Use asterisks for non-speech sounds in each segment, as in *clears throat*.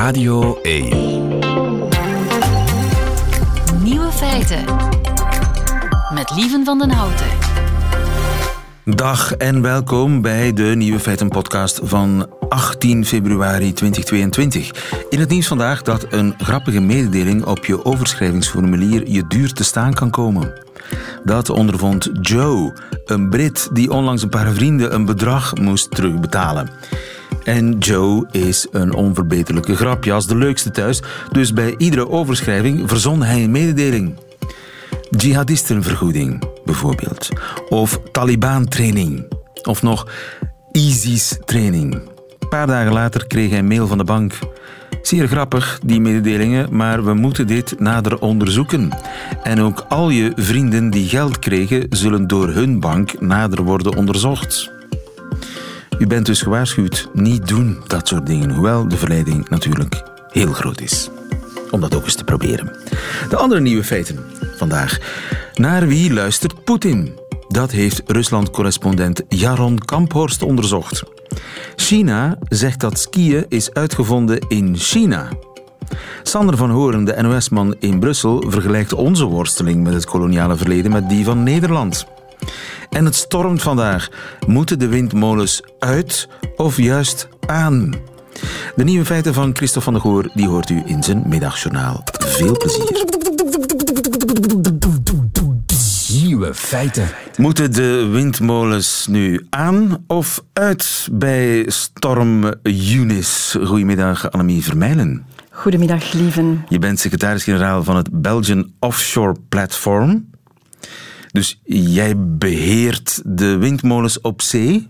Radio 1. Nieuwe feiten. Met Lieven van den Houten. Dag en welkom bij de Nieuwe Feiten podcast van 18 februari 2022. In het nieuws vandaag dat een grappige mededeling op je overschrijvingsformulier je duur te staan kan komen. Dat ondervond Joe, een Brit die onlangs een paar vrienden een bedrag moest terugbetalen. En Joe is een onverbeterlijke grapjas, de leukste thuis, dus bij iedere overschrijving verzon hij een mededeling. Jihadistenvergoeding, bijvoorbeeld. Of Taliban-training. Of nog ISIS-training. Een paar dagen later kreeg hij een mail van de bank. Zeer grappig, die mededelingen, maar we moeten dit nader onderzoeken. En ook al je vrienden die geld kregen, zullen door hun bank nader worden onderzocht. U bent dus gewaarschuwd, niet doen dat soort dingen, hoewel de verleiding natuurlijk heel groot is. Om dat ook eens te proberen. De andere nieuwe feiten vandaag. Naar wie luistert Poetin? Dat heeft Rusland-correspondent Jaron Kamphorst onderzocht. China zegt dat skiën is uitgevonden in China. Sander van Horen, de NOS-man in Brussel, vergelijkt onze worsteling met het koloniale verleden met die van Nederland. En het stormt vandaag. Moeten de windmolens uit of juist aan? De nieuwe feiten van Christophe van der Goor die hoort u in zijn middagjournaal. Veel plezier. Nieuwe feiten. Moeten de windmolens nu aan of uit bij storm Eunice? Goedemiddag, Annemie Vermeilen. Goedemiddag, lieven. Je bent secretaris-generaal van het Belgian Offshore Platform. Dus jij beheert de windmolens op zee?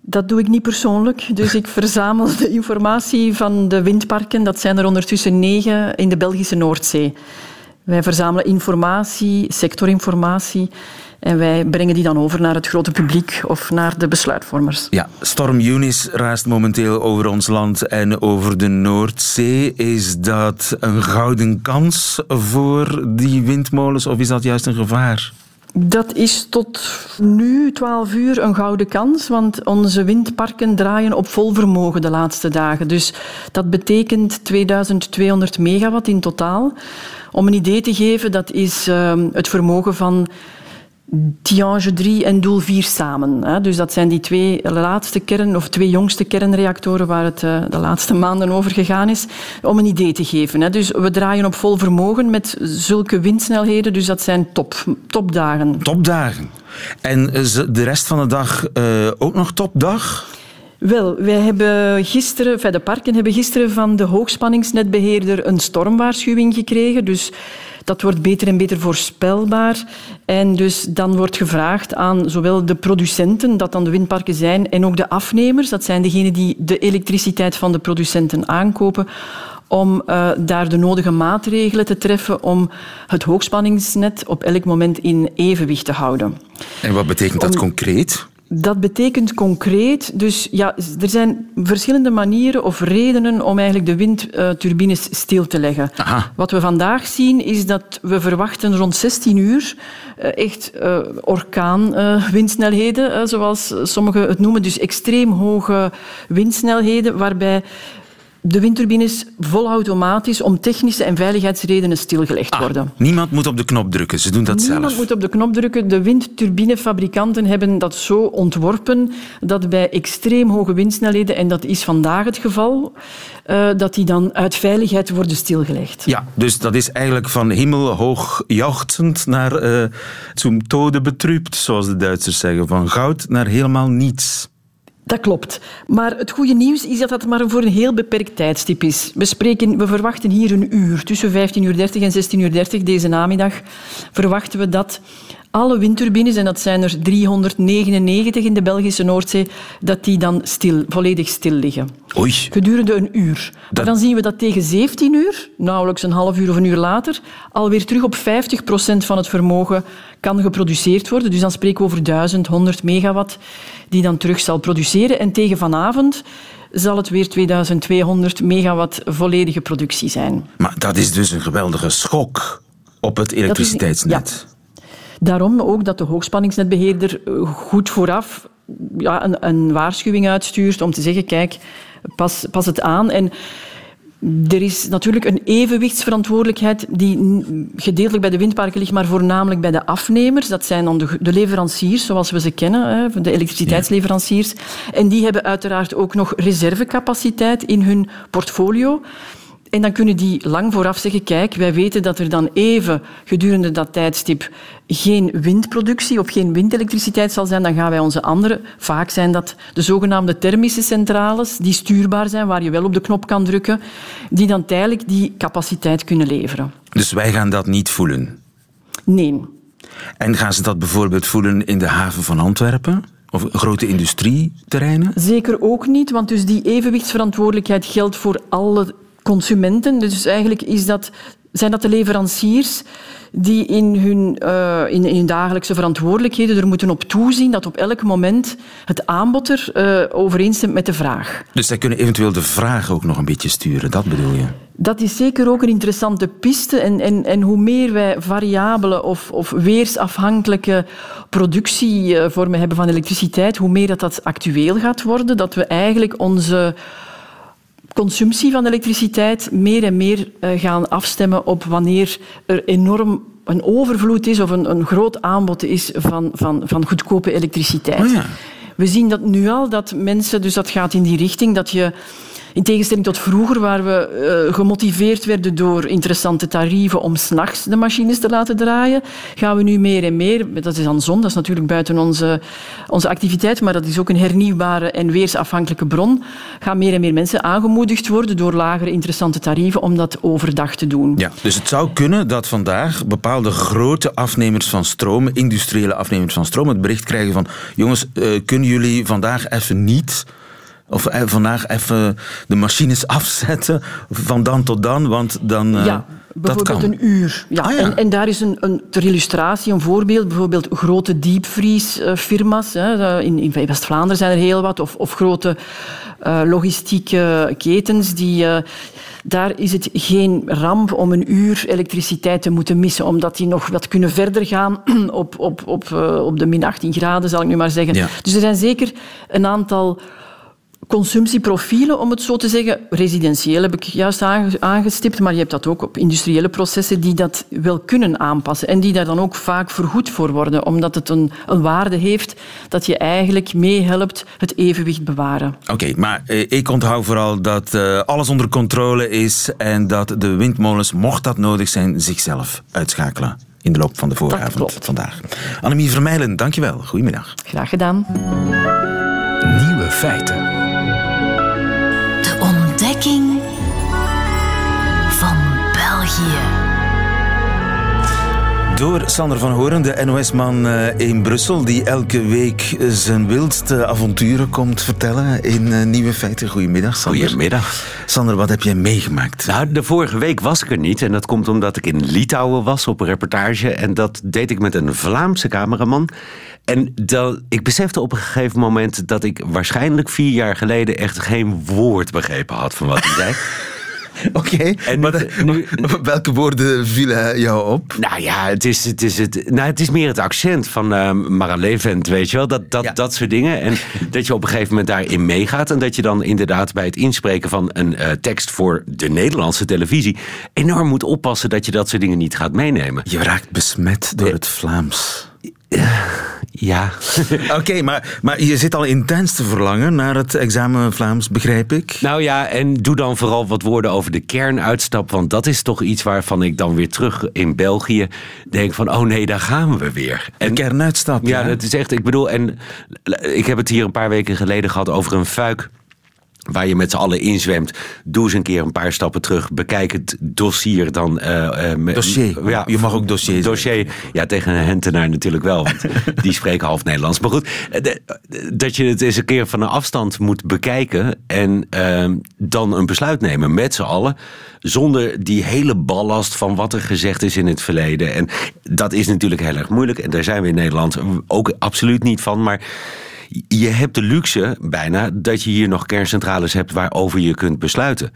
Dat doe ik niet persoonlijk. Dus ik verzamel de informatie van de windparken. Dat zijn er ondertussen negen in de Belgische Noordzee. Wij verzamelen informatie, sectorinformatie. En wij brengen die dan over naar het grote publiek of naar de besluitvormers. Ja, storm Eunice raast momenteel over ons land en over de Noordzee. Is dat een gouden kans voor die windmolens of is dat juist een gevaar? Dat is tot nu, 12 uur, een gouden kans, want onze windparken draaien op vol vermogen de laatste dagen. Dus dat betekent 2200 megawatt in totaal. Om een idee te geven, dat is uh, het vermogen van Tiange 3 en Doel 4 samen. Dus dat zijn die twee laatste kern, of twee jongste kernreactoren waar het uh, de laatste maanden over gegaan is, om een idee te geven. Dus we draaien op vol vermogen met zulke windsnelheden, dus dat zijn top, topdagen. Topdagen. En de rest van de dag uh, ook nog topdag? Wel, wij hebben gisteren, enfin de parken hebben gisteren van de hoogspanningsnetbeheerder een stormwaarschuwing gekregen. Dus dat wordt beter en beter voorspelbaar. En dus dan wordt gevraagd aan zowel de producenten, dat dan de windparken zijn, en ook de afnemers, dat zijn degenen die de elektriciteit van de producenten aankopen, om uh, daar de nodige maatregelen te treffen om het hoogspanningsnet op elk moment in evenwicht te houden. En wat betekent dat om... concreet? Dat betekent concreet, dus ja, er zijn verschillende manieren of redenen om eigenlijk de windturbines stil te leggen. Aha. Wat we vandaag zien is dat we verwachten rond 16 uur echt uh, orkaanwindsnelheden, uh, zoals sommigen het noemen, dus extreem hoge windsnelheden, waarbij de windturbines volautomatisch om technische en veiligheidsredenen stilgelegd ah, worden. Niemand moet op de knop drukken, ze doen dat niemand zelf. Niemand moet op de knop drukken. De windturbinefabrikanten hebben dat zo ontworpen dat bij extreem hoge windsnelheden, en dat is vandaag het geval, uh, dat die dan uit veiligheid worden stilgelegd. Ja, dus dat is eigenlijk van hemelhoog jauchzend naar uh, zum tode betrübt, zoals de Duitsers zeggen. Van goud naar helemaal niets. Dat klopt. Maar het goede nieuws is dat dat maar voor een heel beperkt tijdstip is. We, spreken, we verwachten hier een uur. Tussen 15.30 uur en 16.30 uur deze namiddag verwachten we dat alle windturbines, en dat zijn er 399 in de Belgische Noordzee, dat die dan stil, volledig stil liggen. Oei. Gedurende een uur. Dat... Maar dan zien we dat tegen 17 uur, nauwelijks een half uur of een uur later, alweer terug op 50% van het vermogen kan geproduceerd worden. Dus dan spreken we over 1100 megawatt die dan terug zal produceren. En tegen vanavond zal het weer 2200 megawatt volledige productie zijn. Maar dat is dus een geweldige schok op het elektriciteitsnet. Daarom ook dat de hoogspanningsnetbeheerder goed vooraf ja, een, een waarschuwing uitstuurt om te zeggen, kijk, pas, pas het aan. En Er is natuurlijk een evenwichtsverantwoordelijkheid die gedeeltelijk bij de windparken ligt, maar voornamelijk bij de afnemers. Dat zijn dan de, leveranciers, zoals we ze kennen, de elektriciteitsleveranciers. En die hebben uiteraard ook nog reservecapaciteit in hun portfolio. En dan kunnen die lang vooraf zeggen, kijk, wij weten dat er dan even gedurende dat tijdstip geen windproductie of geen windelektriciteit zal zijn, dan gaan wij onze andere, vaak zijn dat de zogenaamde thermische centrales, die stuurbaar zijn, waar je wel op de knop kan drukken, die dan tijdelijk die capaciteit kunnen leveren. Dus wij gaan dat niet voelen? Nee. En gaan ze dat bijvoorbeeld voelen in de haven van Antwerpen? Of grote industrieterreinen? Zeker ook niet, want dus die evenwichtsverantwoordelijkheid geldt voor alle consumenten. Dus eigenlijk is dat, zijn dat de leveranciers die in hun, uh, in, in, dagelijkse verantwoordelijkheden er moeten op toezien dat op elk moment het aanbod er uh, overeenstemt met de vraag. Dus zij kunnen eventueel de vraag ook nog een beetje sturen, dat bedoel je? Dat is zeker ook een interessante piste. En, en, en hoe meer wij variabele of, of weersafhankelijke productievormen hebben van elektriciteit, hoe meer dat, dat actueel gaat worden. Dat we eigenlijk onze consumptie van elektriciteit meer en meer eh, gaan afstemmen op wanneer er enorm een overvloed is of een, een groot aanbod is van, van, van goedkope elektriciteit. Oh ja. We zien dat nu al, dat mensen, dus dat gaat in die richting, dat je in tegenstelling tot vroeger, waar we uh, gemotiveerd werden door interessante tarieven om s'nachts de machines te laten draaien, gaan we nu meer en meer, dat is aan zon, dat is natuurlijk buiten onze, onze activiteit, maar dat is ook een hernieuwbare en weersafhankelijke bron, gaan meer en meer mensen aangemoedigd worden door lagere interessante tarieven om dat overdag te doen. Ja, dus het zou kunnen dat vandaag bepaalde grote afnemers van stroom, industriële afnemers van stroom, het bericht krijgen van jongens, uh, kunnen jullie vandaag even niet of eh, vandaag even de machines *laughs* afzetten van dan tot dan, want dan. Uh, ja, bijvoorbeeld een uur. Ja. Ah, ja. En, en, daar is een, een, ter illustratie een voorbeeld. Bijvoorbeeld grote diepvriesfirma's. In, in West-Vlaanderen zijn er heel wat. Of, of grote uh, logistieke ketens die. Uh, daar is het geen ramp om een uur elektriciteit te moeten missen, omdat die nog wat kunnen verder gaan *clears throat* op, op, op, op de min 18 graden, zal ik nu maar zeggen. Ja. Dus er zijn zeker een aantal consumptieprofielen, om het zo te zeggen. Residentieel heb ik juist aangestipt, maar je hebt dat ook op industriële processen die dat wel kunnen aanpassen en die daar dan ook vaak vergoed voor worden, omdat het een, een waarde heeft dat je eigenlijk meehelpt het evenwicht bewaren. Oké, maar eh, ik onthoud vooral dat uh, alles onder controle is en dat de windmolens, mocht dat nodig zijn, zichzelf uitschakelen in de loop van de vooravond vandaag. Annemie Vermeijlen, dankjewel. Goedemiddag. Graag gedaan. Nieuwe feiten. Door Sander van Horen, de NOS-man eh, in Brussel, die elke week zijn wildste avonturen komt vertellen in eh, Nieuwe Feiten. Goedemiddag, Sander. Goedemiddag. Sander, wat heb jij meegemaakt? Nou, de vorige week was ik er niet. En dat komt omdat ik in Litouwen was op een reportage. En dat deed ik met een Vlaamse cameraman. En dat, ik besefte op een gegeven moment dat ik waarschijnlijk vier jaar geleden echt geen woord begrepen had van wat hij zei. *laughs* *laughs* Oké, en maar nu, *laughs* welke woorden vielen jou op? Nou ja, het is, het is, het, nou, het is meer het accent van uh, Mara Levent, weet je wel. Dat, dat, dat soort dingen. En dat je op een gegeven moment daarin meegaat. En dat je dan inderdaad bij het inspreken van een uh, tekst voor de Nederlandse televisie... enorm moet oppassen dat je dat soort dingen niet gaat meenemen. Je raakt besmet door het Vlaams. Ja. *laughs* Oké, maar, maar je zit al intens te verlangen naar het examen Vlaams, begrijp ik? Nou ja, en doe dan vooral wat woorden over de kernuitstap. Want dat is toch iets waarvan ik dan weer terug in België denk van... oh nee, daar gaan we weer. En, de kernuitstap, ja. Ja, dat is echt... Ik bedoel, en ik heb het hier een paar weken geleden gehad over een fuik waar je met z'n allen inzwemt. Doe eens een keer een paar stappen terug. Bekijk het dossier dan. Uh, uh, dossier. Ja, je mag ook dossier Dossier. Ja, tegen een hentenaar natuurlijk wel. Want *laughs* die spreken half Nederlands. Maar goed, eh, dat je het eens een keer van een afstand moet bekijken. En uh, dan een besluit nemen met z'n allen. Zonder die hele ballast van wat er gezegd is in het verleden. En dat is natuurlijk heel erg moeilijk. En daar zijn we in Nederland ook absoluut niet van. Maar je hebt de luxe bijna dat je hier nog kerncentrales hebt waarover je kunt besluiten.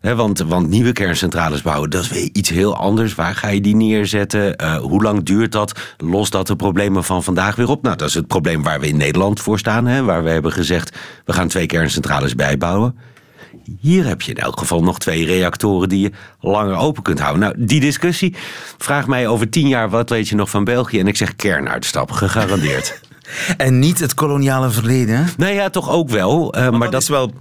want, want, nieuwe kerncentrales bouwen, dat is weer iets heel anders. Waar ga je die neerzetten? Uh, hoe lang duurt dat? Lost dat de problemen van vandaag weer op? Nou, dat is het probleem waar we in Nederland voor staan. Waar we hebben gezegd, we gaan twee kerncentrales bijbouwen. hier heb je in elk geval nog twee reactoren die je langer open kunt houden. Nou, die discussie vraagt mij over tien jaar wat weet je nog van België. En ik zeg kernuitstap, gegarandeerd. En niet het koloniale verleden. nou ja, toch ook wel. eh, maar Maar dat is wel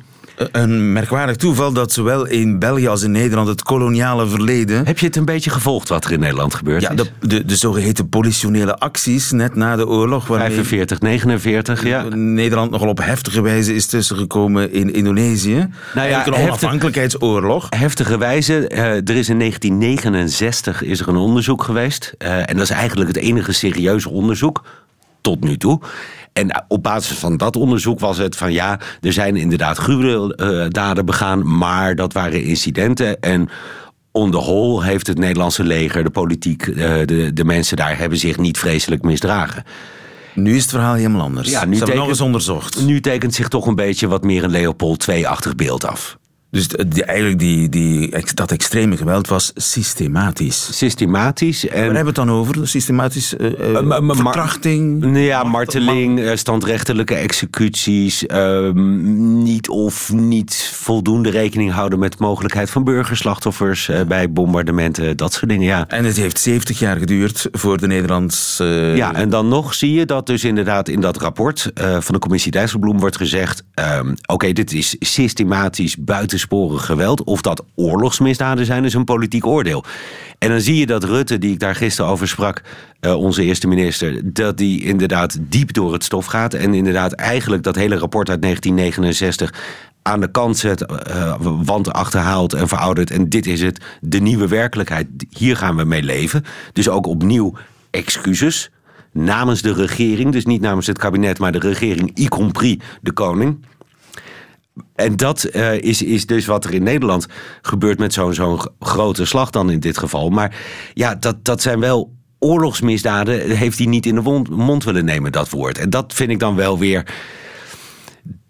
een merkwaardig toeval dat zowel in België als in Nederland het koloniale verleden. Heb je het een beetje gevolgd wat er in Nederland gebeurd Ja, de, de, de zogeheten politionele acties net na de oorlog. waarmee 45, 49, ja. Nederland nogal op heftige wijze is tussengekomen in Indonesië. Nou ja, een onafhankelijkheidsoorlog. Heftige wijze. eh, er is in 1969 is er een onderzoek geweest. eh, en dat is eigenlijk het enige serieuze onderzoek tot nu toe. En eh, op basis van dat onderzoek was het van ja, er zijn inderdaad gruweldaden begaan, maar dat waren incidenten. En on the whole heeft het Nederlandse leger, de politiek, eh, de, de mensen daar hebben zich niet vreselijk misdragen. Nu is het verhaal helemaal anders. Ja, Ze nu hebben nog eens onderzocht. Nu tekent zich toch een beetje wat meer een Leopold II-achtig beeld af. Dus die, eigenlijk die, die, dat extreme geweld was systematisch. Systematisch en. Waar hebben we het dan over? Systematisch eh, eh, Eh, maar- maar- verkrachting? Ja, Mart- marteling, eh, standrechtelijke executies, ehm, niet of niet voldoende rekening houden met de mogelijkheid van burgerslachtoffers eh, bij bombardementen, dat soort dingen. Ja. En het heeft 70 jaar geduurd voor de Nederlandse... eh, Ja, en dan nog zie je dat dus inderdaad in dat rapport eh, van de commissie Dijsselbloem wordt gezegd: ehm, oké, dit is systematisch buitensporig geweld. Of dat oorlogsmisdaden zijn, is een politiek oordeel. En dan zie je dat Rutte, die ik daar gisteren over sprak, eh, onze eerste minister, dat die inderdaad diep door het stof gaat. En inderdaad eigenlijk dat hele rapport uit 1969 aan de kant zet, eh, want achterhaalt en veroudert. En dit is het, de nieuwe werkelijkheid. Hier gaan we mee leven. Dus ook opnieuw excuses namens de regering. Dus niet namens het kabinet, maar de regering, y compris de koning. En dat eh, is, is dus wat er in Nederland gebeurt met zo'n zo'n grote slag dan in dit geval. Maar ja, dat, dat zijn wel oorlogsmisdaden. Heeft hij niet in de mond willen nemen, dat woord. En dat vind ik dan wel weer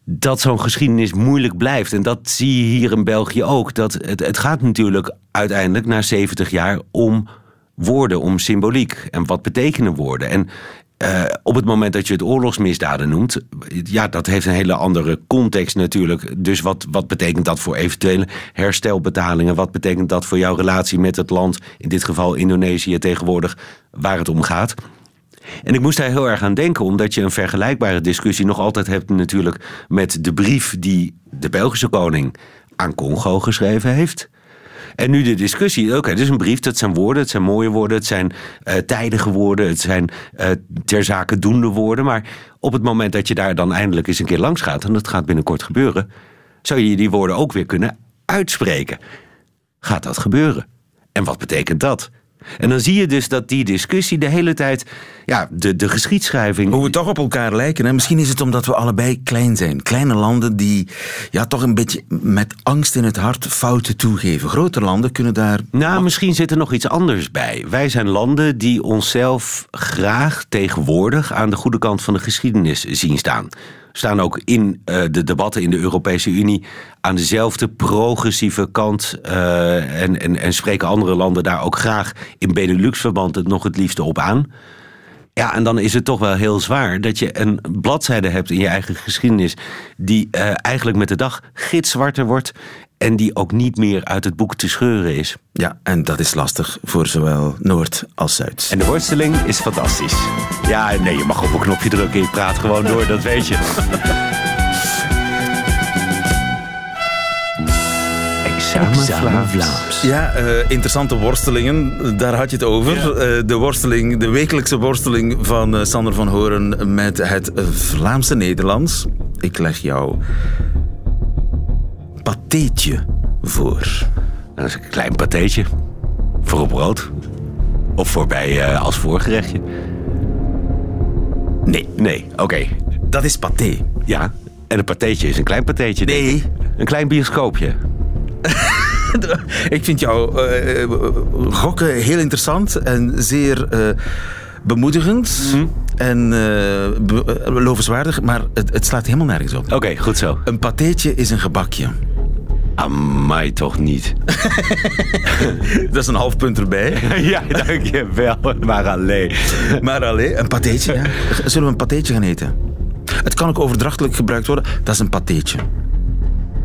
dat zo'n geschiedenis moeilijk blijft. En dat zie je hier in België ook. Dat het, het gaat natuurlijk uiteindelijk na 70 jaar om woorden, om symboliek. En wat betekenen woorden? En eh, op het moment dat je het oorlogsmisdaden noemt, ja, dat heeft een hele andere context natuurlijk. Dus wat, wat betekent dat voor eventuele herstelbetalingen? Wat betekent dat voor jouw relatie met het land, in dit geval Indonesië tegenwoordig, waar het om gaat? En ik moest daar heel erg aan denken, omdat je een vergelijkbare discussie nog altijd hebt natuurlijk met de brief die de Belgische koning aan Congo geschreven heeft. En nu de discussie, oké, het is een brief, dat zijn woorden, het zijn mooie woorden, het zijn eh, tijdige woorden, het zijn eh, ter zake doende woorden. Maar op het moment dat je daar dan eindelijk eens een keer langs gaat, en dat gaat binnenkort gebeuren, zou je die woorden ook weer kunnen uitspreken. Gaat dat gebeuren? En wat betekent dat? En dan zie je dus dat die discussie de hele tijd, ja, de, de geschiedschrijving. Hoe we toch op elkaar lijken. Hè? Misschien is het omdat we allebei klein zijn. Kleine landen die ja, toch een beetje met angst in het hart fouten toegeven. Grote landen kunnen daar... Nou, misschien zit er nog iets anders bij. Wij zijn landen die onszelf graag tegenwoordig aan de goede kant van de geschiedenis zien staan. Staan ook in eh, de debatten in de Europese Unie aan dezelfde progressieve kant. eh, en, en, en spreken andere landen daar ook graag in Benelux-verband het nog het liefste op aan. Ja, en dan is het toch wel heel zwaar dat je een bladzijde hebt in je eigen geschiedenis. die eh, eigenlijk met de dag gitzwarter wordt. En die ook niet meer uit het boek te scheuren is. Ja, en dat is lastig voor zowel Noord als Zuid. En de worsteling is fantastisch. Ja, nee, je mag op een knopje drukken. Je praat gewoon door, dat weet je. *laughs* Examen Vlaams. Ja, eh, interessante worstelingen, daar had je het over. Eh, de, worsteling, de wekelijkse worsteling van eh, Sander van Horen met het Vlaamse Nederlands. Ik leg jou pateetje voor. Dat is een klein patéetje. Voor op brood. Of voor bij eh, als voorgerechtje. Nee, Nee, oké. dat is paté. Ja, en een patéetje is een klein patéetje. denk Nee. Een klein bioscoopje. *laughs* Ik vind jouw eh, eh, gokken heel interessant en zeer bemoedigend. En eh, be- eh, lovenswaardig, maar het, het slaat helemaal nergens op. Oké, goed zo. Een patéetje is een gebakje. Amai toch niet. *laughs* Dat is een half punt erbij. *laughs* ja, dankjewel. Maar alleen. Maar alleen, een patéetje, ja. Zullen we een patéetje gaan eten? Het kan ook overdrachtelijk gebruikt worden. Dat is een patéetje.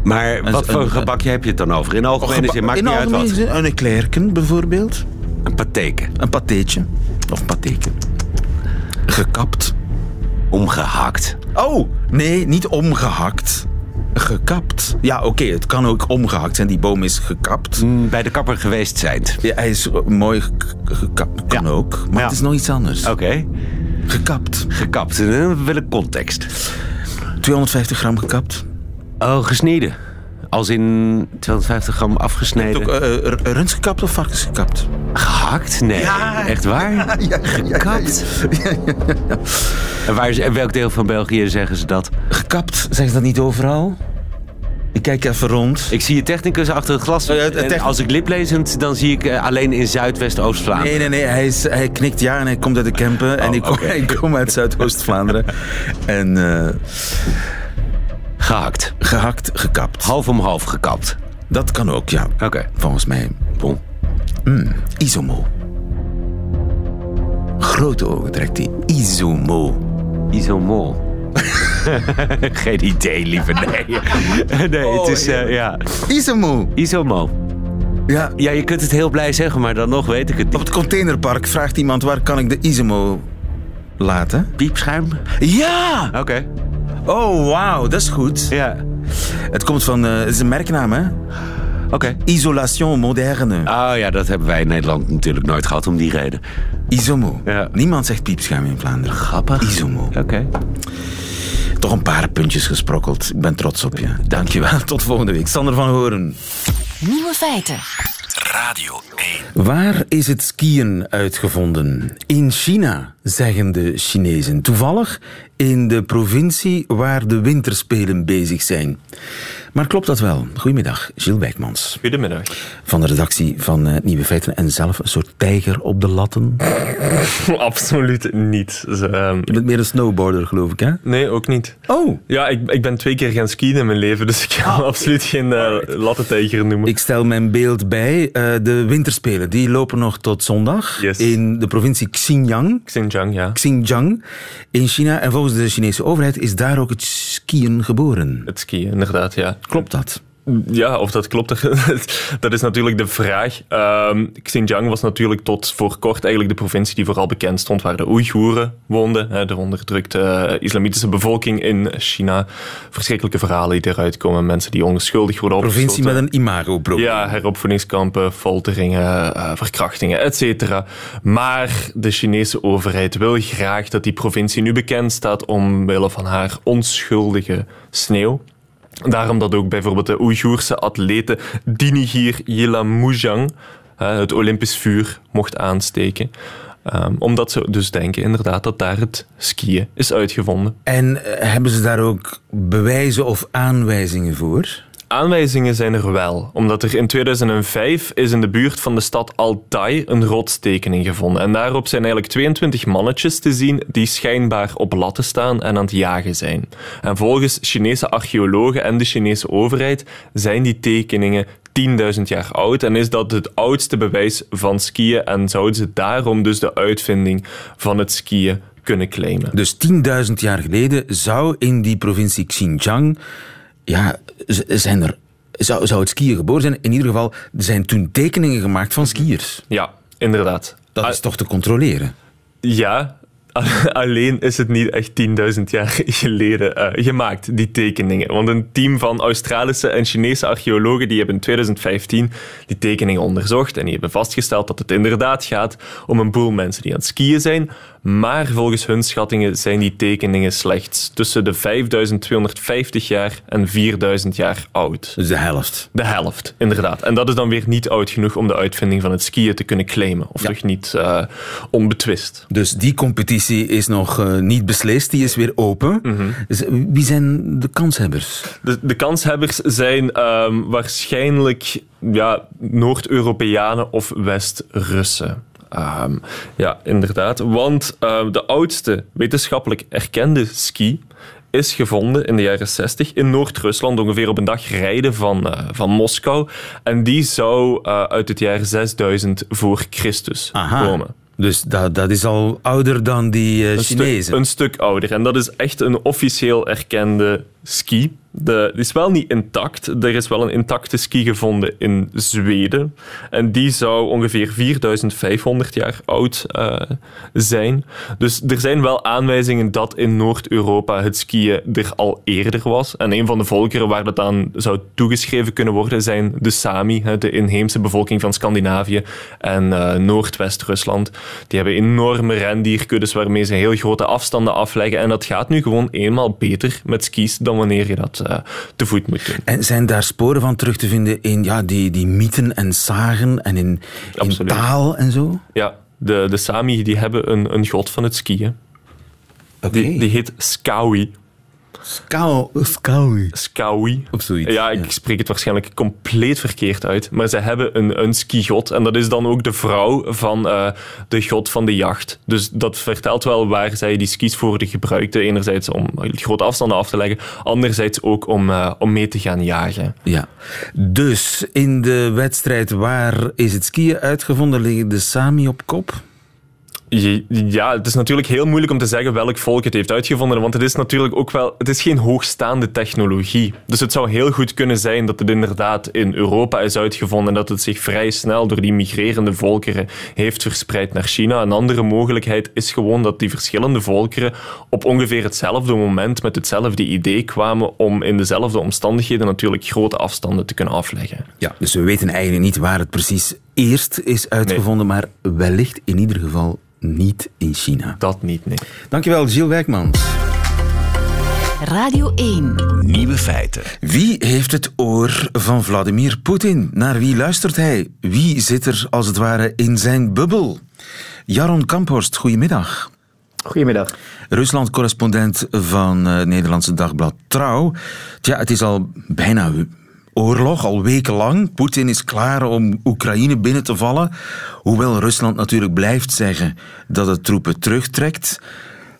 Maar wat een- voor een- gebakje heb je het dan over? In algemene zin, maakt in niet uit wat. Een eclairken bijvoorbeeld. Een pateken. Een patéetje. Of een pateken. Gekapt. Omgehakt. Oh, nee, niet omgehakt. Gekapt. Ja, oké, het kan ook omgehakt zijn. Die boom is gekapt. Mm, Bij de kapper geweest zijn. Ja, hij is mooi ge- gekapt. Kan Ja. ook. Maar Ja. het is nog iets anders. Oké. Gekapt. Gekapt. Dan wil ik context. 250 gram gekapt. Oh, gesneden. Als in 250 gram afgesneden. Ook eh, eh, rund gekapt of varkens gekapt? Gehakt? Nee. Echt waar? *laughs* Gekapt? *laughs* En, waar welk deel van België zeggen ze dat? Gekapt, zeggen ze dat niet overal? Ik kijk even rond. Ik zie je technicus achter het glas. Ja, En techni- als ik liplezend, dan zie ik eh, alleen in Zuidwest-Oost-Vlaanderen. Nee, nee, nee. Hij, is, hij knikt ja en hij komt uit de Kempen. en Oh, ik kom, oké. *laughs* ik kom uit Zuidoost-Vlaanderen. en eh, Gehakt. gehakt, gekapt. Half om half gekapt. Dat kan ook, ja. Oké. Volgens mij. Bon. Isomo. Grote ogen trekt hij. Isomo. Isomol. *laughs* Geen idee, lieve. Nee. *laughs* Nee, het is... eh, ja. Isomo. Isomol. Ja. Ja, je kunt het heel blij zeggen, maar dan nog weet ik het Op niet. het containerpark vraagt iemand waar kan ik de Isomo laten? Piepschuim? Ja! Oké. Oh, wauw, dat is goed. Ja. Het komt van, eh, het is een merknaam, hè? Oké. Isolation moderne. Oh ja, dat hebben wij in Nederland natuurlijk nooit gehad om die reden. Isomo. Ja. Niemand zegt piepschuim in Vlaanderen. Grappig. Isomo. Oké. Toch een paar puntjes gesprokkeld. Ik ben trots op je. Dankjewel. *laughs* Tot volgende week. Sander van Horen. Nieuwe feiten. Radio 1. Waar is het skiën uitgevonden? In China, zeggen de Chinezen. Toevallig in de provincie waar de winterspelen bezig zijn. Maar klopt dat wel? Goedemiddag, Gilles Wijkmans. Goedemiddag. Van de redactie van eh, Nieuwe Feiten en zelf een soort tijger op de latten. *laughs* Absoluut niet. Ehm, Je bent meer een snowboarder, geloof ik, hè? nee, ook niet. Oh! Ja, ik, ik ben twee keer gaan skiën in mijn leven, dus ik kan *laughs* absoluut geen uh, lattentijger noemen. Ik stel mijn beeld bij. Eh, de winterspelen die lopen nog tot zondag Yes. in de provincie Xinjiang. Xinjiang, ja. Xinjiang in China. En volgens de Chinese overheid is daar ook het skiën geboren. Het skiën, inderdaad, ja. Klopt dat? Ja, of dat klopt, *laughs* dat is natuurlijk de vraag. Ehm, Xinjiang was natuurlijk tot voor kort eigenlijk de provincie die vooral bekend stond waar de Oeigoeren woonden, de onderdrukte eh, islamitische bevolking in China. Verschrikkelijke verhalen die eruit komen, mensen die onschuldig worden Provincie opgesloten. met een imagoprobleem. Ja, heropvoedingskampen, folteringen, eh, verkrachtingen, et cetera. Maar de Chinese overheid wil graag dat die provincie nu bekend staat omwille van haar onschuldige sneeuw. Daarom dat ook bijvoorbeeld de Oeigoerse atlete Dinigir Yilamujang eh, het Olympisch vuur mocht aansteken. Um, omdat ze dus denken inderdaad dat daar het skiën is uitgevonden. En uh, hebben ze daar ook bewijzen of aanwijzingen voor? Aanwijzingen zijn er wel, omdat er in 2005 is in de buurt van de stad Altai een rotstekening gevonden. En daarop zijn eigenlijk 22 mannetjes te zien die schijnbaar op latten staan en aan het jagen zijn. En volgens Chinese archeologen en de Chinese overheid zijn die tekeningen 10.000 jaar oud en is dat het oudste bewijs van skiën en zouden ze daarom dus de uitvinding van het skiën kunnen claimen. Dus 10.000 jaar geleden zou in die provincie Xinjiang ja, zijn er, zou, zou het skiën geboren zijn. In ieder geval, er zijn toen tekeningen gemaakt van skiers. Ja, inderdaad. Dat is toch te controleren? Ja, *laughs* alleen is het niet echt 10.000 jaar *laughs* geleden uh, gemaakt, die tekeningen. Want een team van Australische en Chinese archeologen die hebben in 2015 die tekeningen onderzocht en die hebben vastgesteld dat het inderdaad gaat om een boel mensen die aan het skiën zijn. Maar volgens hun schattingen zijn die tekeningen slechts tussen de 5250 jaar en 4000 jaar oud. Dus de helft. De helft, inderdaad. En dat is dan weer niet oud genoeg om de uitvinding van het skiën te kunnen claimen. Of ja. toch niet uh, onbetwist. Dus die competitie is nog uh, niet beslist, die is weer open. Mm -hmm. dus wie zijn de kanshebbers? De, de kanshebbers zijn um, waarschijnlijk ja, Noord-Europeanen of West-Russen. Um, ja, inderdaad. Want uh, de oudste wetenschappelijk erkende ski is gevonden in de jaren 60 in Noord-Rusland, ongeveer op een dag rijden van, uh, van Moskou. En die zou uh, uit het jaar 6000 voor Christus Aha. komen. Dus dat, dat is al ouder dan die uh, een Chinezen? Stuk, een stuk ouder. En dat is echt een officieel erkende ski. De, die is wel niet intact. Er is wel een intacte ski gevonden in Zweden. En die zou ongeveer 4500 jaar oud uh, zijn. Dus er zijn wel aanwijzingen dat in Noord-Europa het skiën er al eerder was. En een van de volkeren waar dat aan zou toegeschreven kunnen worden zijn de Sami, de inheemse bevolking van Scandinavië en uh, Noordwest-Rusland. Die hebben enorme rendierkuddes waarmee ze heel grote afstanden afleggen. En dat gaat nu gewoon eenmaal beter met skis dan wanneer je dat uh, te voet moet doen. En zijn daar sporen van terug te vinden in ja, die, die mythen en zagen en in, in taal en zo? Ja, de, de Sami die hebben een, een god van het skiën. Okay. Die, die heet Skawi. Skawi. Skawi. Of zoiets. Ja, ik spreek het waarschijnlijk compleet verkeerd uit. Maar ze hebben een, een skigod. En dat is dan ook de vrouw van uh, de god van de jacht. Dus dat vertelt wel waar zij die skis voor gebruikte. Enerzijds om grote afstanden af te leggen. Anderzijds ook om, uh, om mee te gaan jagen. Ja. Dus in de wedstrijd waar is het skiën uitgevonden liggen de Sami op kop? Ja, het is natuurlijk heel moeilijk om te zeggen welk volk het heeft uitgevonden, want het is natuurlijk ook wel, het is geen hoogstaande technologie. Dus het zou heel goed kunnen zijn dat het inderdaad in Europa is uitgevonden en dat het zich vrij snel door die migrerende volkeren heeft verspreid naar China. Een andere mogelijkheid is gewoon dat die verschillende volkeren op ongeveer hetzelfde moment met hetzelfde idee kwamen om in dezelfde omstandigheden natuurlijk grote afstanden te kunnen afleggen. Ja, dus we weten eigenlijk niet waar het precies eerst is uitgevonden, nee. maar wellicht in ieder geval niet in China. Dat niet, nee. Dankjewel, Gilles Wijkmans. Radio 1. Nieuwe feiten. Wie heeft het oor van Vladimir Poetin? Naar wie luistert hij? Wie zit er als het ware in zijn bubbel? Jaron Kamphorst, goedemiddag. Goedemiddag. Rusland-correspondent van uh, Nederlandse dagblad Trouw. Tja, het is al bijna oorlog, al wekenlang. Poetin is klaar om Oekraïne binnen te vallen. Hoewel Rusland natuurlijk blijft zeggen dat het troepen terugtrekt.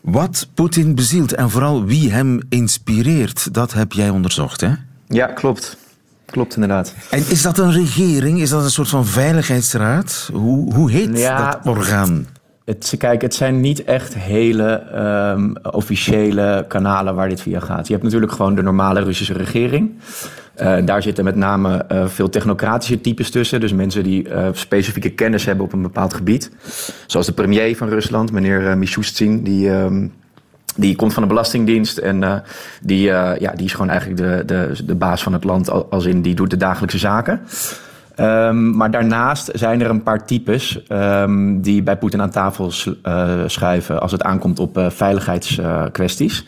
Wat Poetin bezielt en vooral wie hem inspireert, dat heb jij onderzocht, hè? Ja, klopt. Klopt inderdaad. En is dat een regering? Is dat een soort van veiligheidsraad? Hoe, hoe heet ja, dat orgaan? Het, kijk, het zijn niet echt hele um, officiële kanalen waar dit via gaat. Je hebt natuurlijk gewoon de normale Russische regering. Uh, daar zitten met name uh, veel technocratische types tussen. Dus mensen die uh, specifieke kennis hebben op een bepaald gebied. Zoals de premier van Rusland, meneer uh, Mishustin. Die, um, die komt van de Belastingdienst en die, ja, die is gewoon eigenlijk de, de, de baas van het land. Als in die doet de dagelijkse zaken. Um, maar daarnaast zijn er een paar types um, die bij Poetin aan tafel schuiven als het aankomt op veiligheidskwesties.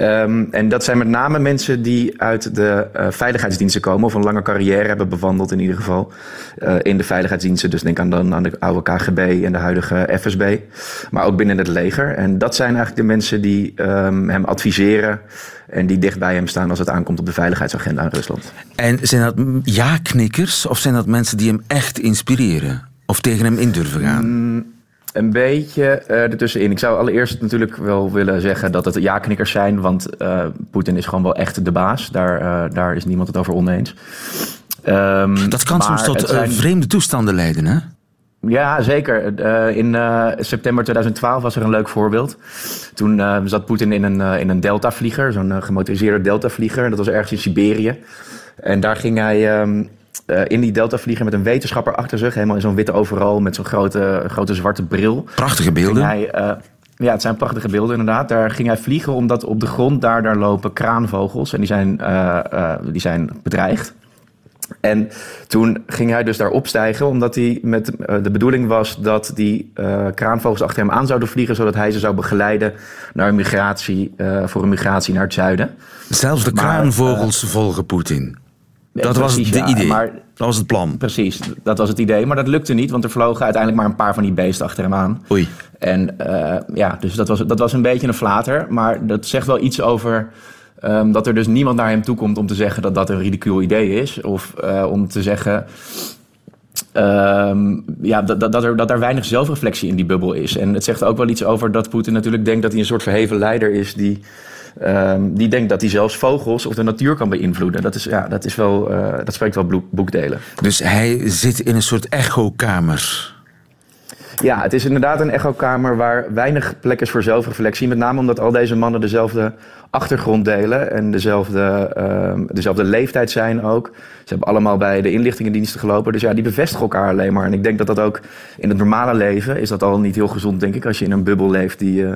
Um, en dat zijn met name mensen die uit de uh, veiligheidsdiensten komen, of een lange carrière hebben bewandeld in ieder geval uh, in de veiligheidsdiensten. Dus denk aan, dan, aan de oude KGB en de huidige FSB, maar ook binnen het leger. En dat zijn eigenlijk de mensen die um, hem adviseren en die dicht bij hem staan als het aankomt op de veiligheidsagenda in Rusland. En zijn dat ja-knikkers of zijn dat mensen die hem echt inspireren? Of tegen hem in durven gaan? Mm, een beetje uh, ertussenin. Ik zou allereerst natuurlijk wel willen zeggen dat het ja-knikkers zijn, want uh, Poetin is gewoon wel echt de baas. Daar, uh, daar is niemand het over oneens. Um, dat kan soms tot zijn... vreemde toestanden leiden, hè? Ja, zeker. in september 2012 was er een leuk voorbeeld. Toen zat Poetin in een, in een Delta-vlieger, zo'n gemotoriseerde Delta-vlieger. Dat was ergens in Siberië. En daar ging hij um, uh, in die Delta vliegen met een wetenschapper achter zich. Helemaal in zo'n witte overal met zo'n grote, grote zwarte bril. Prachtige beelden. Hij, uh, ja, het zijn prachtige beelden inderdaad. Daar ging hij vliegen omdat op de grond daar, daar lopen kraanvogels. En die zijn, uh, die zijn bedreigd. En toen ging hij dus daar opstijgen, omdat hij met de bedoeling was dat die kraanvogels achter hem aan zouden vliegen, zodat hij ze zou begeleiden naar een migratie, voor een migratie naar het zuiden. Zelfs de kraanvogels volgen Poetin. Dat was het ja, idee. Maar, dat was het plan. Precies, dat was het idee. Maar dat lukte niet, want er vlogen uiteindelijk maar een paar van die beesten achter hem aan. Oei. En uh, ja, dus dat was, dat was een beetje een flater. Maar dat zegt wel iets over um, dat er dus niemand naar hem toe komt om te zeggen dat dat een ridicuul idee is. Of uh, om te zeggen. Um, ja, dat, dat, dat, er, dat er weinig zelfreflectie in die bubbel is. En het zegt ook wel iets over dat Poetin natuurlijk denkt dat hij een soort verheven leider is die Um, die denkt dat hij zelfs vogels of de natuur kan beïnvloeden. Dat, is, ja, dat, is wel, uh, dat spreekt wel boekdelen. Dus hij zit in een soort echokamer. Ja, het is inderdaad een echokamer waar weinig plek is voor zelfreflectie. Met name omdat al deze mannen dezelfde achtergrond delen en dezelfde, uh, dezelfde leeftijd zijn ook. Ze hebben allemaal bij de inlichtingendiensten gelopen. Dus ja, die bevestigen elkaar alleen maar. En ik denk dat dat ook in het normale leven is dat al niet heel gezond, denk ik. Als je in een bubbel leeft die, uh,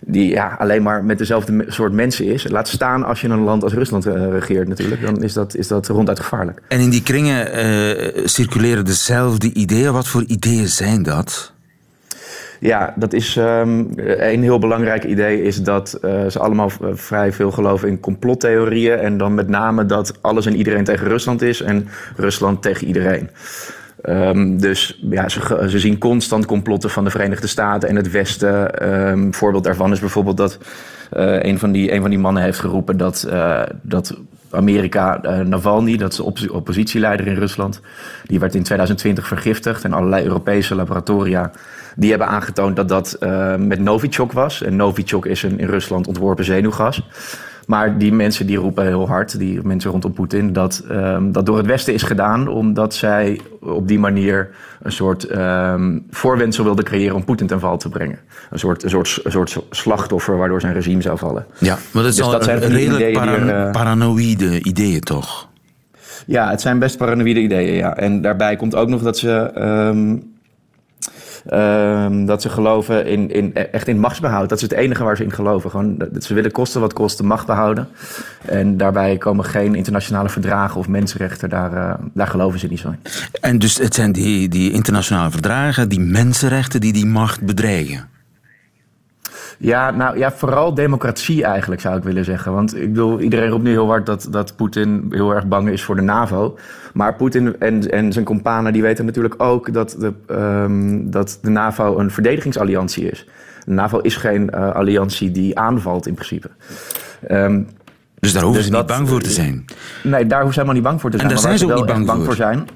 die ja, alleen maar met dezelfde soort mensen is. Laat staan als je een land als Rusland uh, regeert natuurlijk. Dan is dat, is dat ronduit gevaarlijk. En in die kringen uh, circuleren dezelfde ideeën. Wat voor ideeën zijn dat? Ja, dat is um, een heel belangrijk idee is dat uh, ze allemaal vrij veel geloven in complottheorieën. En dan met name dat alles en iedereen tegen Rusland is en Rusland tegen iedereen. Um, dus ja, ze, zien constant complotten van de Verenigde Staten en het Westen. Een voorbeeld daarvan is bijvoorbeeld dat uh, een, van die, een van die mannen heeft geroepen dat, uh, dat Amerika, Navalny, dat is de op oppositieleider in Rusland, die werd in 2020 vergiftigd en allerlei Europese laboratoria die hebben aangetoond dat dat uh, met Novichok was. En Novichok is een in Rusland ontworpen zenuwgas. Maar die mensen die roepen heel hard, die mensen rondom Poetin, dat um, dat door het Westen is gedaan omdat zij op die manier een soort um, voorwendsel wilden creëren om Poetin ten val te brengen. Een soort, een soort, een soort slachtoffer waardoor zijn regime zou vallen. Ja, maar dat, dus dat zijn redelijk paran er, uh, paranoïde ideeën toch? Ja, het zijn best paranoïde ideeën, ja. En daarbij komt ook nog dat ze... Um, Um, dat ze geloven in, in, echt in machtsbehoud. Dat is het enige waar ze in geloven. Gewoon, dat ze willen kosten wat kost de macht behouden. En daarbij komen geen internationale verdragen of mensenrechten. Daar, uh, daar geloven ze niet zo in. En dus het zijn die, die internationale verdragen, die mensenrechten die die macht bedreigen? Ja, nou ja, vooral democratie eigenlijk zou ik willen zeggen. Want ik bedoel, iedereen roept nu heel hard dat, dat Poetin heel erg bang is voor de NAVO. Maar Poetin en, en zijn companen die weten natuurlijk ook dat de, um, dat de NAVO een verdedigingsalliantie is. De NAVO is geen uh, alliantie die aanvalt in principe. Um, dus daar hoeven dus ze niet bang voor te zijn? Nee, daar hoeven ze helemaal niet bang voor te zijn. En daar zijn ze ook niet bang, bang voor. voor zijn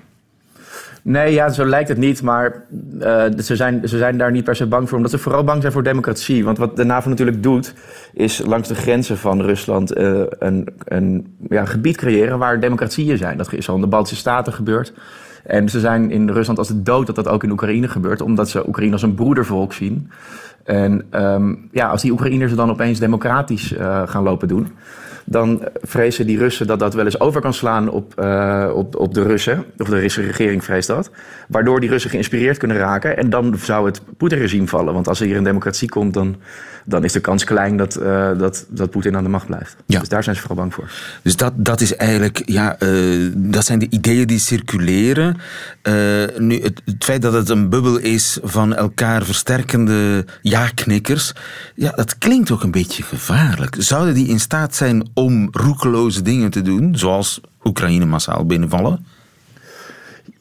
Nee, ja, zo lijkt het niet. Maar uh, ze, zijn, ze zijn daar niet per se bang voor. Omdat ze vooral bang zijn voor democratie. Want wat de NAVO natuurlijk doet, is langs de grenzen van Rusland uh, een, een ja, gebied creëren waar democratieën zijn. Dat is al in de Baltische Staten gebeurd. En ze zijn in Rusland als het dood dat dat ook in Oekraïne gebeurt. Omdat ze Oekraïne als een broedervolk zien. En um, ja, als die Oekraïners dan opeens democratisch uh, gaan lopen doen dan vrezen die Russen dat dat wel eens over kan slaan op, uh, op, op de Russen. Of de Russische regering vreest dat. Waardoor die Russen geïnspireerd kunnen raken. En dan zou het Poetin-regime vallen. Want als er hier een democratie komt, dan, dan is de kans klein dat, uh, dat, dat Poetin aan de macht blijft. Ja. Dus daar zijn ze vooral bang voor. Dus dat, dat is eigenlijk, ja, uh, dat zijn de ideeën die circuleren. nu, het, het, feit dat het een bubbel is van elkaar versterkende ja-knikkers, ja, dat klinkt ook een beetje gevaarlijk. Zouden die in staat zijn om roekeloze dingen te doen, zoals Oekraïne massaal binnenvallen?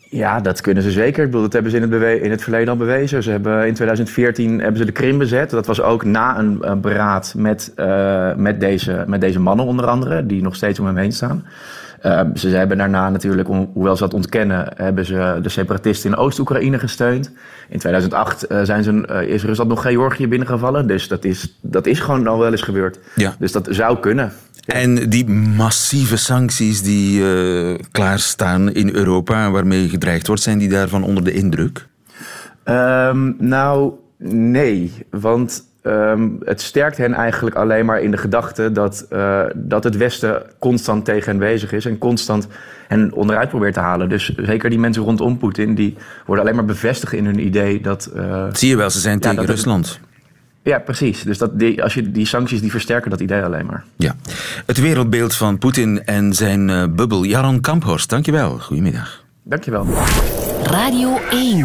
Ja, dat kunnen ze zeker. Ik bedoel, dat hebben ze in het, in het verleden al bewezen. Ze hebben, in 2014 hebben ze de Krim bezet. Dat was ook na een, beraad met, uh, met, deze, met deze mannen onder andere, die nog steeds om hem heen staan. Uh, ze hebben daarna natuurlijk, hoewel ze dat ontkennen, hebben ze de separatisten in Oost-Oekraïne gesteund. In 2008 uh, zijn ze, uh, is Rusland nog Georgië binnengevallen. Dus dat is, dat is gewoon al wel eens gebeurd. Ja. Dus dat zou kunnen. En die massieve sancties die uh, klaarstaan in Europa, waarmee gedreigd wordt, zijn die daarvan onder de indruk? Um, nou, nee. Want um, het sterkt hen eigenlijk alleen maar in de gedachte dat, uh, dat het Westen constant tegen hen bezig is en constant hen onderuit probeert te halen. Dus zeker die mensen rondom Poetin, die worden alleen maar bevestigd in hun idee dat. Uh, Zie je wel, ze zijn ja, tegen Rusland. Het, ja, precies. Dus dat die, als je, die sancties die versterken dat idee alleen maar. Ja. Het wereldbeeld van Poetin en zijn uh, bubbel. Jaron Kamphorst, dankjewel. Goedemiddag. Dankjewel. Radio 1.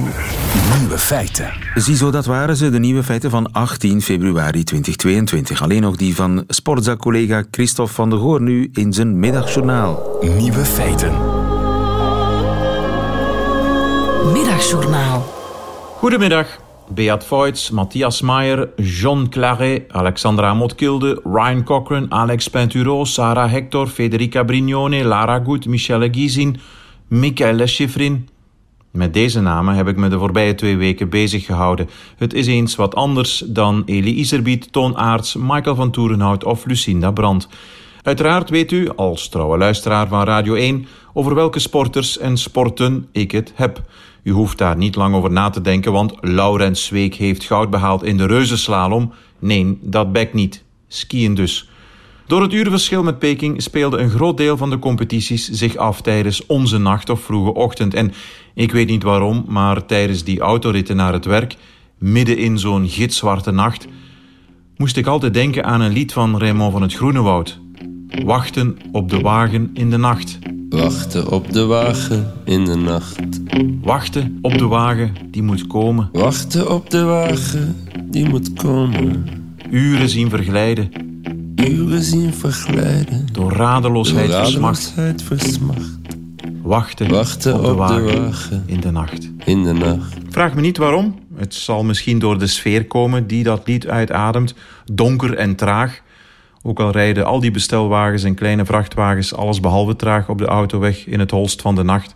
Nieuwe feiten. Ziezo, dat waren ze, de nieuwe feiten van 18 februari 2022. Alleen nog die van Sportza-collega Christophe van der Goor nu in zijn middagjournaal. Nieuwe feiten. Middagjournaal. Goedemiddag. Beat Voits, Matthias Maier, John Claret, Alexandra Motkilde, Ryan Cochran, Alex Penturo, Sarah Hector, Federica Brignone, Lara Goed, Michelle Gizin, Michael Schifrin. Met deze namen heb ik me de voorbije twee weken bezig gehouden. Het is eens wat anders dan Elie Iserbiet, Toon Aarts, Michael van Toerenhout of Lucinda Brandt. Uiteraard weet u, als trouwe luisteraar van Radio 1, over welke sporters en sporten ik het heb. U hoeft daar niet lang over na te denken, want Laurens Zweek heeft goud behaald in de reuzenslalom. Nee, dat bekt niet. Skiën dus. Door het urenverschil met Peking speelde een groot deel van de competities zich af tijdens onze nacht of vroege ochtend. En ik weet niet waarom, maar tijdens die autoritten naar het werk, midden in zo'n gitzwarte nacht, moest ik altijd denken aan een lied van Raymond van het Groenewoud. Wachten op de wagen in de nacht. Wachten op de wagen in de nacht. Wachten op de wagen die moet komen. Wachten op de wagen die moet komen. Uren zien verglijden. Uren zien verglijden. Door radeloosheid, Door versmacht. radeloosheid versmacht. Wachten, Wachten op, de, op de wagen wagen. in de nacht. In de nacht. Vraag me niet waarom. Het zal misschien door de sfeer komen die dat lied uitademt. Donker en traag. Ook al rijden al die bestelwagens en kleine vrachtwagens alles behalve traag op de autoweg in het holst van de nacht.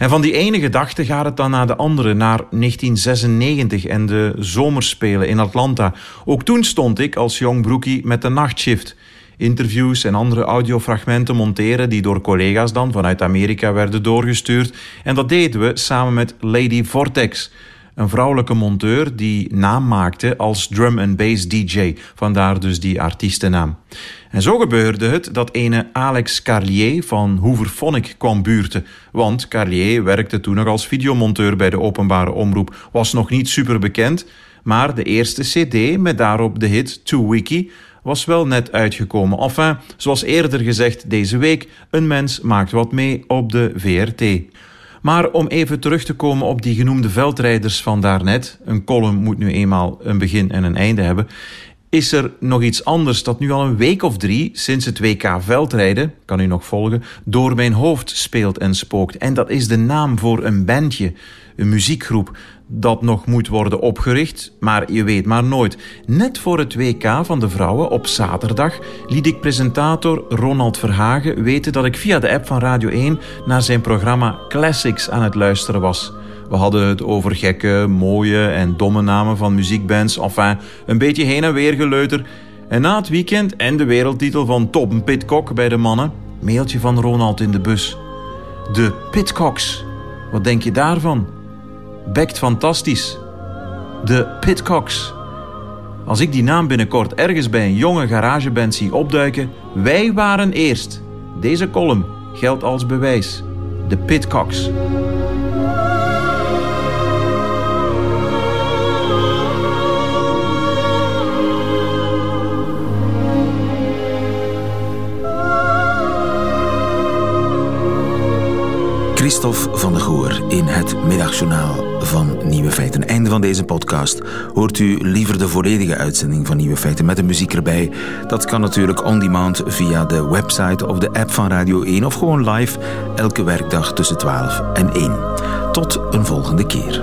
En van die ene gedachte gaat het dan naar de andere, naar 1996 en de zomerspelen in Atlanta. Ook toen stond ik als jong broekie met de nachtshift. Interviews en andere audiofragmenten monteren die door collega's dan vanuit Amerika werden doorgestuurd. En dat deden we samen met Lady Vortex, een vrouwelijke monteur die naam maakte als drum and bass DJ, vandaar dus die artiestennaam. En zo gebeurde het dat ene Alex Carlier van Hooverphonic kwam buurten, want Carlier werkte toen nog als videomonteur bij de openbare omroep, was nog niet super bekend, maar de eerste cd met daarop de hit To Wiki was wel net uitgekomen. Enfin, zoals eerder gezegd deze week, een mens maakt wat mee op de VRT. Maar om even terug te komen op die genoemde veldrijders van daarnet, een column moet nu eenmaal een begin en een einde hebben, is er nog iets anders dat nu al een week of drie sinds het WK veldrijden, kan u nog volgen, door mijn hoofd speelt en spookt. En dat is de naam voor een bandje, een muziekgroep dat nog moet worden opgericht, maar je weet maar nooit. Net voor het WK van de vrouwen op zaterdag liet ik presentator Ronald Verhagen weten dat ik via de app van Radio 1 naar zijn programma Classics aan het luisteren was. We hadden het over gekke, mooie en domme namen van muziekbands, enfin, een beetje heen en weer geleuter. En na het weekend en de wereldtitel van Tom Pitcock bij de mannen, mailtje van Ronald in de bus. De Pitcocks. Wat denk je daarvan? Bekt fantastisch. De Pitcocks. Als ik die naam binnenkort ergens bij een jonge garageband zie opduiken, wij waren eerst. Deze column geldt als bewijs. De Pitcocks. Christophe van der Goor in het middagjournaal van Nieuwe Feiten. Einde van deze podcast. Hoort u liever de volledige uitzending van Nieuwe Feiten met de muziek erbij? Dat kan natuurlijk on demand via de website of de app van Radio 1 of gewoon live elke werkdag tussen 12 en 1. Tot een volgende keer.